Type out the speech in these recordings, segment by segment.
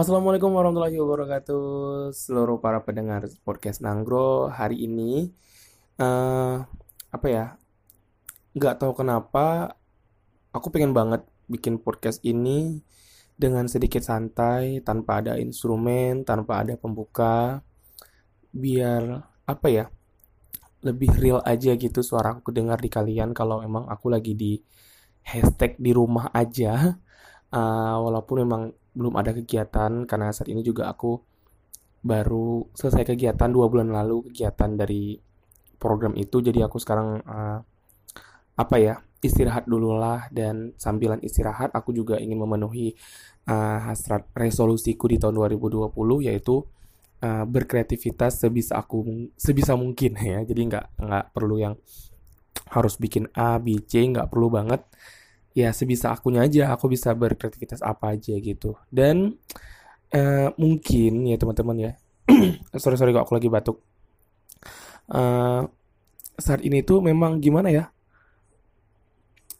Assalamualaikum warahmatullahi wabarakatuh. Seluruh para pendengar podcast Nanggro hari ini eh apa ya nggak tahu kenapa aku pengen banget bikin podcast ini dengan sedikit santai tanpa ada instrumen tanpa ada pembuka biar apa ya lebih real aja gitu suara aku kedengar di kalian kalau emang aku lagi di hashtag di rumah aja Uh, walaupun memang belum ada kegiatan karena saat ini juga aku baru selesai kegiatan dua bulan lalu kegiatan dari program itu. Jadi aku sekarang uh, apa ya istirahat dulu lah dan sambilan istirahat aku juga ingin memenuhi uh, hasrat resolusiku di tahun 2020 yaitu uh, berkreativitas sebisa aku sebisa mungkin ya. Jadi nggak nggak perlu yang harus bikin A B C nggak perlu banget ya sebisa akunya aja aku bisa berkreativitas apa aja gitu. Dan uh, mungkin ya teman-teman ya sorry sorry kok aku lagi batuk. Uh, saat ini tuh memang gimana ya?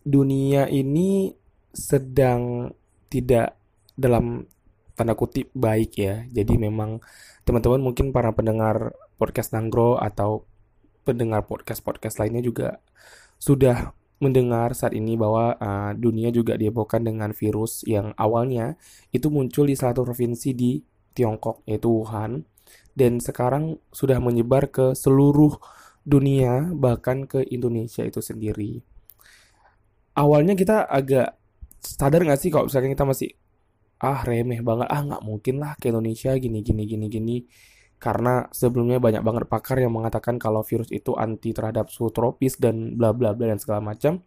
Dunia ini sedang tidak dalam tanda kutip baik ya. Jadi memang teman-teman mungkin para pendengar podcast Nanggro atau pendengar podcast-podcast lainnya juga sudah mendengar saat ini bahwa uh, dunia juga dihebohkan dengan virus yang awalnya itu muncul di salah satu provinsi di Tiongkok yaitu Wuhan dan sekarang sudah menyebar ke seluruh dunia bahkan ke Indonesia itu sendiri. Awalnya kita agak sadar nggak sih kalau misalnya kita masih ah remeh banget ah nggak mungkin lah ke Indonesia gini gini gini gini karena sebelumnya banyak banget pakar yang mengatakan kalau virus itu anti terhadap suhu tropis dan bla bla bla dan segala macam.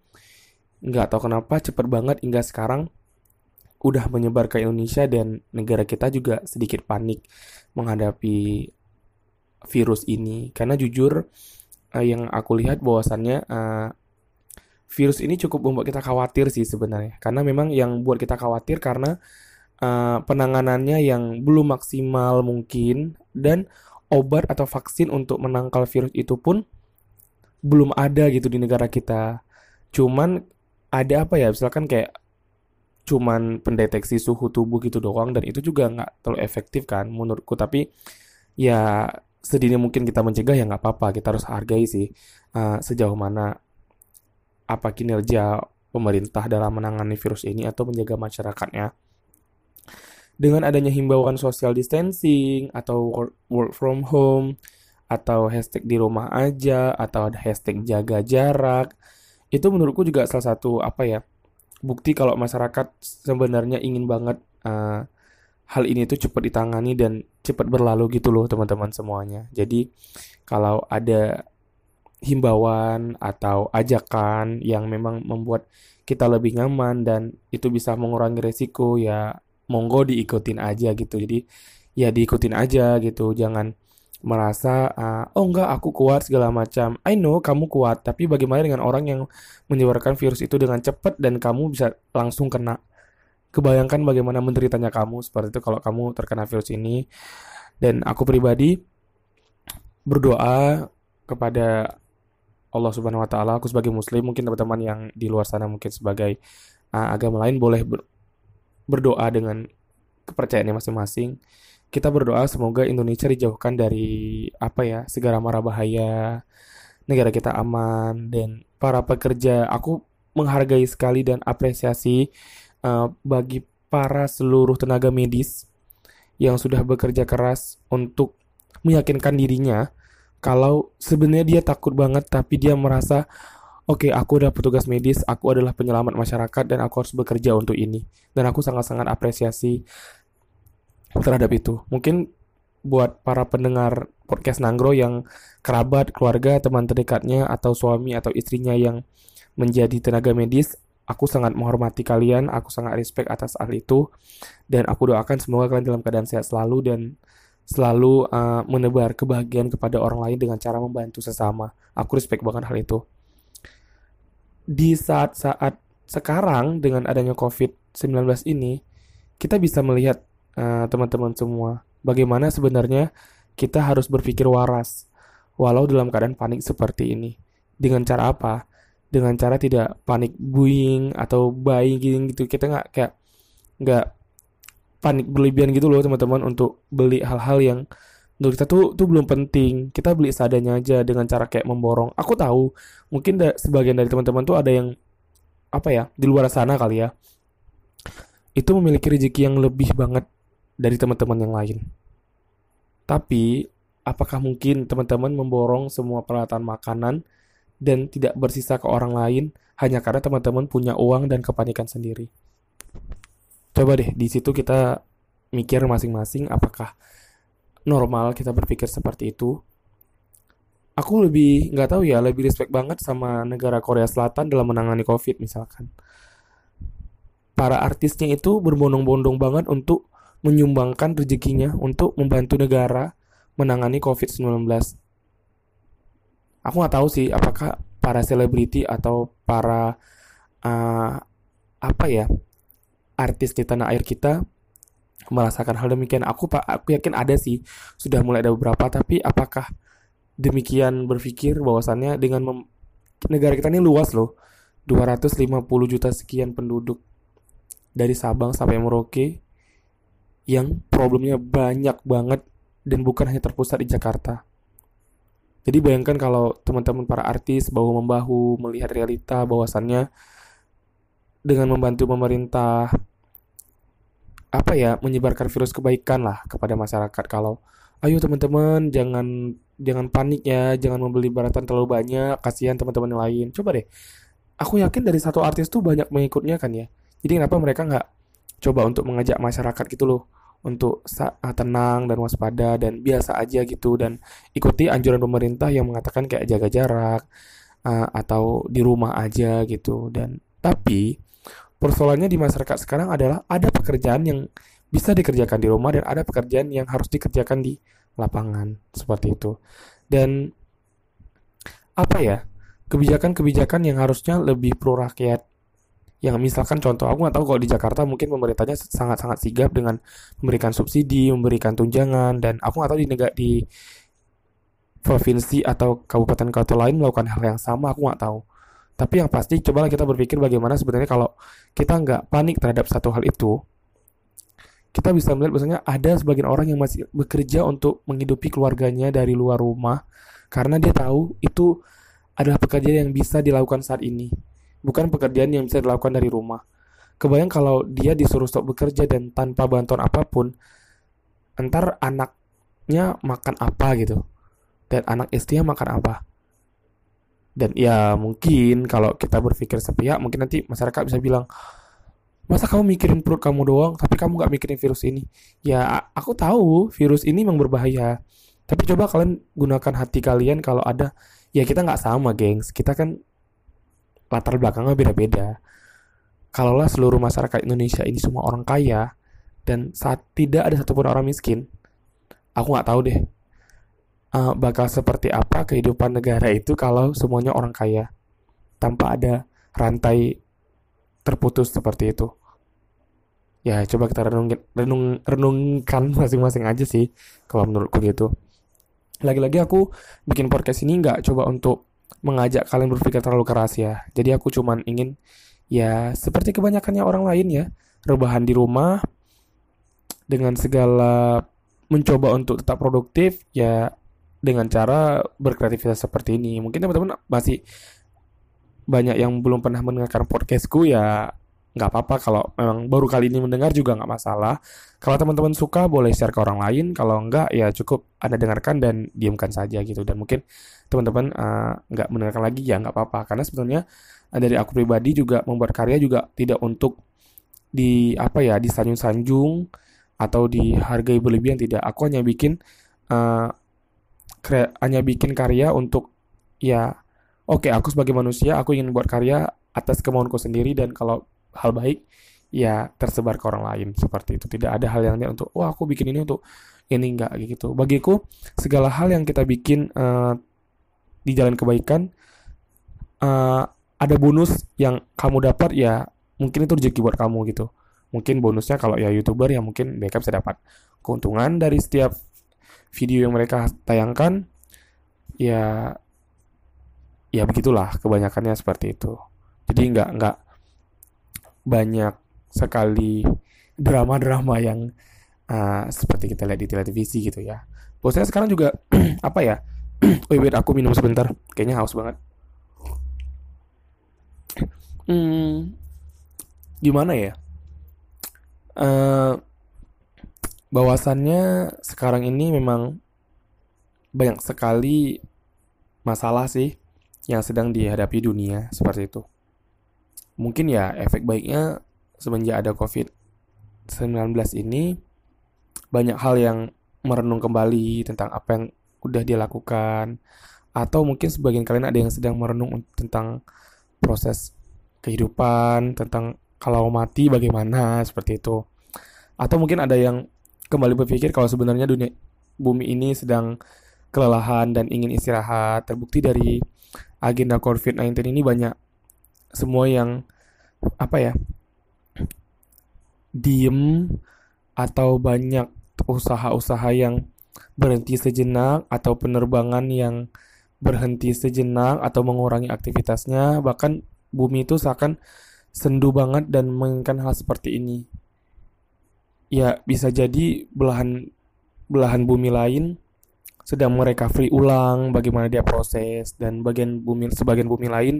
Nggak tahu kenapa cepet banget hingga sekarang udah menyebar ke Indonesia dan negara kita juga sedikit panik menghadapi virus ini. Karena jujur uh, yang aku lihat bahwasannya uh, virus ini cukup membuat kita khawatir sih sebenarnya. Karena memang yang buat kita khawatir karena uh, penanganannya yang belum maksimal mungkin dan obat atau vaksin untuk menangkal virus itu pun belum ada gitu di negara kita. Cuman ada apa ya, misalkan kayak cuman pendeteksi suhu tubuh gitu doang dan itu juga nggak terlalu efektif kan menurutku. Tapi ya sedini mungkin kita mencegah ya nggak apa-apa. Kita harus hargai sih uh, sejauh mana apa kinerja pemerintah dalam menangani virus ini atau menjaga masyarakatnya dengan adanya himbauan social distancing atau work, from home atau hashtag di rumah aja atau ada hashtag jaga jarak itu menurutku juga salah satu apa ya bukti kalau masyarakat sebenarnya ingin banget uh, hal ini tuh cepat ditangani dan cepat berlalu gitu loh teman-teman semuanya. Jadi kalau ada himbauan atau ajakan yang memang membuat kita lebih nyaman dan itu bisa mengurangi resiko ya monggo diikutin aja gitu. Jadi ya diikutin aja gitu. Jangan merasa uh, oh enggak aku kuat segala macam. I know kamu kuat tapi bagaimana dengan orang yang menyebarkan virus itu dengan cepat dan kamu bisa langsung kena? Kebayangkan bagaimana menderitanya kamu. Seperti itu kalau kamu terkena virus ini. Dan aku pribadi berdoa kepada Allah Subhanahu wa taala. Aku sebagai muslim mungkin teman-teman yang di luar sana mungkin sebagai uh, agama lain boleh berdoa dengan kepercayaannya masing-masing. Kita berdoa semoga Indonesia dijauhkan dari apa ya segala mara bahaya, negara kita aman dan para pekerja. Aku menghargai sekali dan apresiasi uh, bagi para seluruh tenaga medis yang sudah bekerja keras untuk meyakinkan dirinya kalau sebenarnya dia takut banget tapi dia merasa oke okay, aku adalah petugas medis, aku adalah penyelamat masyarakat dan aku harus bekerja untuk ini. Dan aku sangat-sangat apresiasi terhadap itu. Mungkin buat para pendengar podcast Nanggro yang kerabat, keluarga, teman terdekatnya atau suami atau istrinya yang menjadi tenaga medis, aku sangat menghormati kalian, aku sangat respect atas hal itu dan aku doakan semoga kalian dalam keadaan sehat selalu dan selalu uh, menebar kebahagiaan kepada orang lain dengan cara membantu sesama. Aku respect banget hal itu di saat-saat sekarang dengan adanya COVID-19 ini, kita bisa melihat uh, teman-teman semua bagaimana sebenarnya kita harus berpikir waras walau dalam keadaan panik seperti ini. Dengan cara apa? Dengan cara tidak panik buying atau buying gitu. Kita nggak kayak nggak panik berlebihan gitu loh teman-teman untuk beli hal-hal yang menurut kita tuh tuh belum penting. Kita beli seadanya aja dengan cara kayak memborong. Aku tahu mungkin da sebagian dari teman-teman tuh ada yang apa ya di luar sana kali ya. Itu memiliki rezeki yang lebih banget dari teman-teman yang lain. Tapi apakah mungkin teman-teman memborong semua peralatan makanan dan tidak bersisa ke orang lain hanya karena teman-teman punya uang dan kepanikan sendiri? Coba deh di situ kita mikir masing-masing apakah normal kita berpikir seperti itu. Aku lebih nggak tahu ya lebih respect banget sama negara Korea Selatan dalam menangani COVID misalkan. Para artisnya itu berbondong-bondong banget untuk menyumbangkan rezekinya untuk membantu negara menangani COVID-19 aku nggak tahu sih apakah para selebriti atau para uh, apa ya artis di tanah air kita merasakan hal demikian. Aku pak, aku yakin ada sih sudah mulai ada beberapa. Tapi apakah demikian berpikir bahwasannya dengan negara kita ini luas loh, 250 juta sekian penduduk dari Sabang sampai Merauke yang problemnya banyak banget dan bukan hanya terpusat di Jakarta. Jadi bayangkan kalau teman-teman para artis bahu membahu melihat realita bahwasannya dengan membantu pemerintah apa ya menyebarkan virus kebaikan lah kepada masyarakat. Kalau ayo teman-teman jangan jangan panik ya jangan membeli baratan terlalu banyak kasihan teman-teman yang lain. Coba deh aku yakin dari satu artis tuh banyak mengikutnya kan ya. Jadi kenapa mereka nggak coba untuk mengajak masyarakat gitu loh untuk tenang dan waspada dan biasa aja gitu dan ikuti anjuran pemerintah yang mengatakan kayak jaga jarak uh, atau di rumah aja gitu. Dan tapi persoalannya di masyarakat sekarang adalah ada pekerjaan yang bisa dikerjakan di rumah dan ada pekerjaan yang harus dikerjakan di lapangan seperti itu. Dan apa ya kebijakan-kebijakan yang harusnya lebih pro rakyat yang misalkan contoh aku nggak tahu kalau di Jakarta mungkin pemerintahnya sangat-sangat sigap dengan memberikan subsidi, memberikan tunjangan dan aku nggak tahu di negara di provinsi atau kabupaten kota lain melakukan hal yang sama aku nggak tahu. Tapi yang pasti cobalah kita berpikir bagaimana sebenarnya kalau kita nggak panik terhadap satu hal itu, kita bisa melihat bahwasanya ada sebagian orang yang masih bekerja untuk menghidupi keluarganya dari luar rumah karena dia tahu itu adalah pekerjaan yang bisa dilakukan saat ini, bukan pekerjaan yang bisa dilakukan dari rumah. Kebayang kalau dia disuruh stop bekerja dan tanpa bantuan apa pun, entar anaknya makan apa gitu, dan anak istrinya makan apa dan ya mungkin kalau kita berpikir sepihak mungkin nanti masyarakat bisa bilang masa kamu mikirin perut kamu doang tapi kamu nggak mikirin virus ini? Ya aku tahu virus ini memang berbahaya. Tapi coba kalian gunakan hati kalian kalau ada ya kita nggak sama gengs. Kita kan latar belakangnya beda-beda. Kalaulah seluruh masyarakat Indonesia ini semua orang kaya dan saat tidak ada satupun orang miskin aku nggak tahu deh uh, bakal seperti apa kehidupan negara itu kalau semuanya orang kaya tanpa ada rantai terputus seperti itu. Ya coba kita renungin, renung, renungkan masing-masing aja sih kalau menurutku gitu. Lagi-lagi aku bikin podcast ini nggak coba untuk mengajak kalian berpikir terlalu keras ya. Jadi aku cuman ingin ya seperti kebanyakannya orang lain ya rebahan di rumah dengan segala mencoba untuk tetap produktif ya dengan cara berkreativitas seperti ini. Mungkin teman-teman masih banyak yang belum pernah mendengarkan podcastku ya nggak apa-apa kalau memang baru kali ini mendengar juga nggak masalah. Kalau teman-teman suka boleh share ke orang lain. Kalau enggak ya cukup anda dengarkan dan diamkan saja gitu. Dan mungkin teman-teman uh, mendengarkan lagi ya nggak apa-apa. Karena sebetulnya uh, dari aku pribadi juga membuat karya juga tidak untuk di apa ya disanjung-sanjung atau dihargai berlebihan tidak. Aku hanya bikin uh, hanya bikin karya untuk ya oke okay, aku sebagai manusia aku ingin buat karya atas kemauanku sendiri dan kalau hal baik ya tersebar ke orang lain seperti itu. Tidak ada hal yang untuk oh aku bikin ini untuk ini. Enggak gitu. Bagiku segala hal yang kita bikin uh, di jalan kebaikan uh, ada bonus yang kamu dapat ya mungkin itu rezeki buat kamu gitu. Mungkin bonusnya kalau ya youtuber ya mungkin mereka bisa dapat keuntungan dari setiap video yang mereka tayangkan ya ya begitulah kebanyakannya seperti itu jadi nggak nggak banyak sekali drama-drama yang uh, seperti kita lihat di televisi gitu ya. Bos saya sekarang juga apa ya? Wait, wait, aku minum sebentar. Kayaknya haus banget. Hmm, gimana ya? Uh, bahwasannya sekarang ini memang banyak sekali masalah sih yang sedang dihadapi dunia seperti itu. Mungkin ya efek baiknya semenjak ada COVID-19 ini banyak hal yang merenung kembali tentang apa yang udah dia lakukan atau mungkin sebagian kalian ada yang sedang merenung tentang proses kehidupan, tentang kalau mati bagaimana seperti itu. Atau mungkin ada yang kembali berpikir kalau sebenarnya dunia bumi ini sedang kelelahan dan ingin istirahat. Terbukti dari agenda COVID-19 ini banyak semua yang apa ya diem atau banyak usaha-usaha yang berhenti sejenak atau penerbangan yang berhenti sejenak atau mengurangi aktivitasnya bahkan bumi itu seakan sendu banget dan menginginkan hal seperti ini ya bisa jadi belahan belahan bumi lain sedang merecovery ulang bagaimana dia proses dan bagian bumi sebagian bumi lain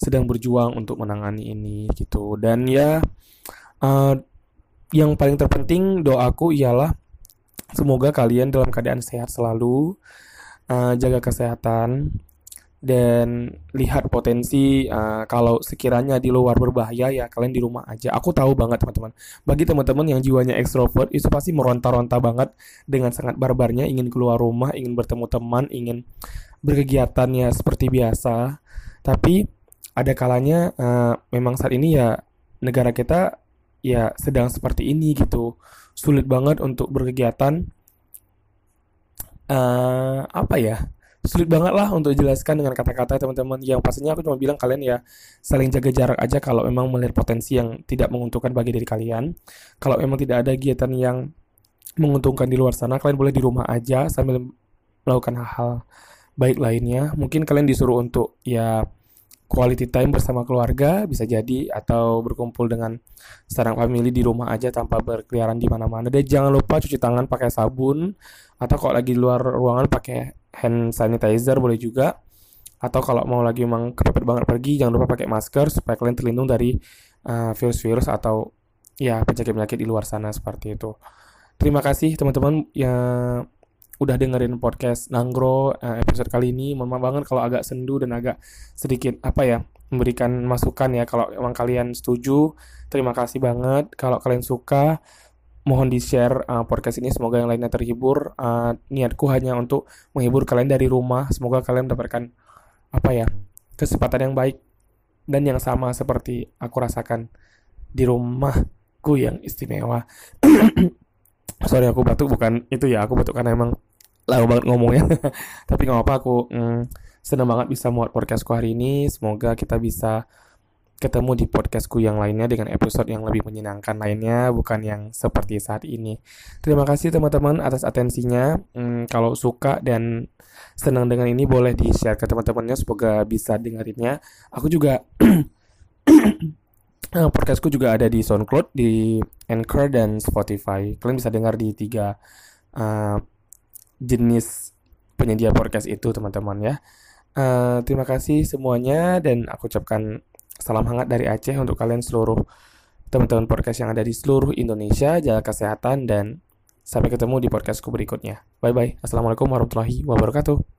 sedang berjuang untuk menangani ini gitu. Dan ya uh, yang paling terpenting doaku ialah semoga kalian dalam keadaan sehat selalu uh, jaga kesehatan dan lihat potensi uh, kalau sekiranya di luar berbahaya ya kalian di rumah aja. Aku tahu banget teman-teman. Bagi teman-teman yang jiwanya ekstrovert itu pasti meronta-ronta banget dengan sangat barbarnya ingin keluar rumah, ingin bertemu teman, ingin berkegiatan ya seperti biasa. Tapi ada kalanya uh, memang saat ini ya negara kita ya sedang seperti ini gitu. Sulit banget untuk berkegiatan uh, apa ya? Sulit banget lah untuk jelaskan dengan kata-kata teman-teman. Yang pastinya aku cuma bilang kalian ya saling jaga jarak aja kalau memang melihat potensi yang tidak menguntungkan bagi diri kalian. Kalau memang tidak ada kegiatan yang menguntungkan di luar sana kalian boleh di rumah aja sambil melakukan hal-hal baik lainnya. Mungkin kalian disuruh untuk ya quality time bersama keluarga bisa jadi atau berkumpul dengan sarang family di rumah aja tanpa berkeliaran di mana-mana. Dan jangan lupa cuci tangan pakai sabun atau kalau lagi di luar ruangan pakai hand sanitizer boleh juga. Atau kalau mau lagi memang kepepet banget pergi jangan lupa pakai masker supaya kalian terlindung dari uh, virus-virus uh, atau ya penyakit-penyakit di luar sana seperti itu. Terima kasih teman-teman yang udah dengerin podcast Nanggro uh, episode kali ini. Mohon maaf banget kalau agak sendu dan agak sedikit apa ya memberikan masukan ya kalau emang kalian setuju. Terima kasih banget. Kalau kalian suka mohon di share uh, podcast ini. Semoga yang lainnya terhibur. Uh, niatku hanya untuk menghibur kalian dari rumah. Semoga kalian mendapatkan apa ya kesempatan yang baik dan yang sama seperti aku rasakan di rumahku yang istimewa. Sorry aku batuk. Bukan itu ya. Aku batuk karena emang lama banget ngomongnya. Tapi nggak apa aku mm, senang banget bisa muat podcastku hari ini. Semoga kita bisa ketemu di podcastku yang lainnya dengan episode yang lebih menyenangkan lainnya bukan yang seperti saat ini terima kasih teman-teman atas atensinya mm, kalau suka dan senang dengan ini boleh di share ke teman-temannya semoga bisa dengerinnya aku juga podcastku juga ada di SoundCloud, di Anchor dan Spotify. Kalian bisa dengar di tiga uh, jenis penyedia podcast itu teman-teman ya. Uh, terima kasih semuanya dan aku ucapkan salam hangat dari Aceh untuk kalian seluruh teman-teman podcast yang ada di seluruh Indonesia. Jaga kesehatan dan sampai ketemu di podcastku berikutnya. Bye bye. Assalamualaikum warahmatullahi wabarakatuh.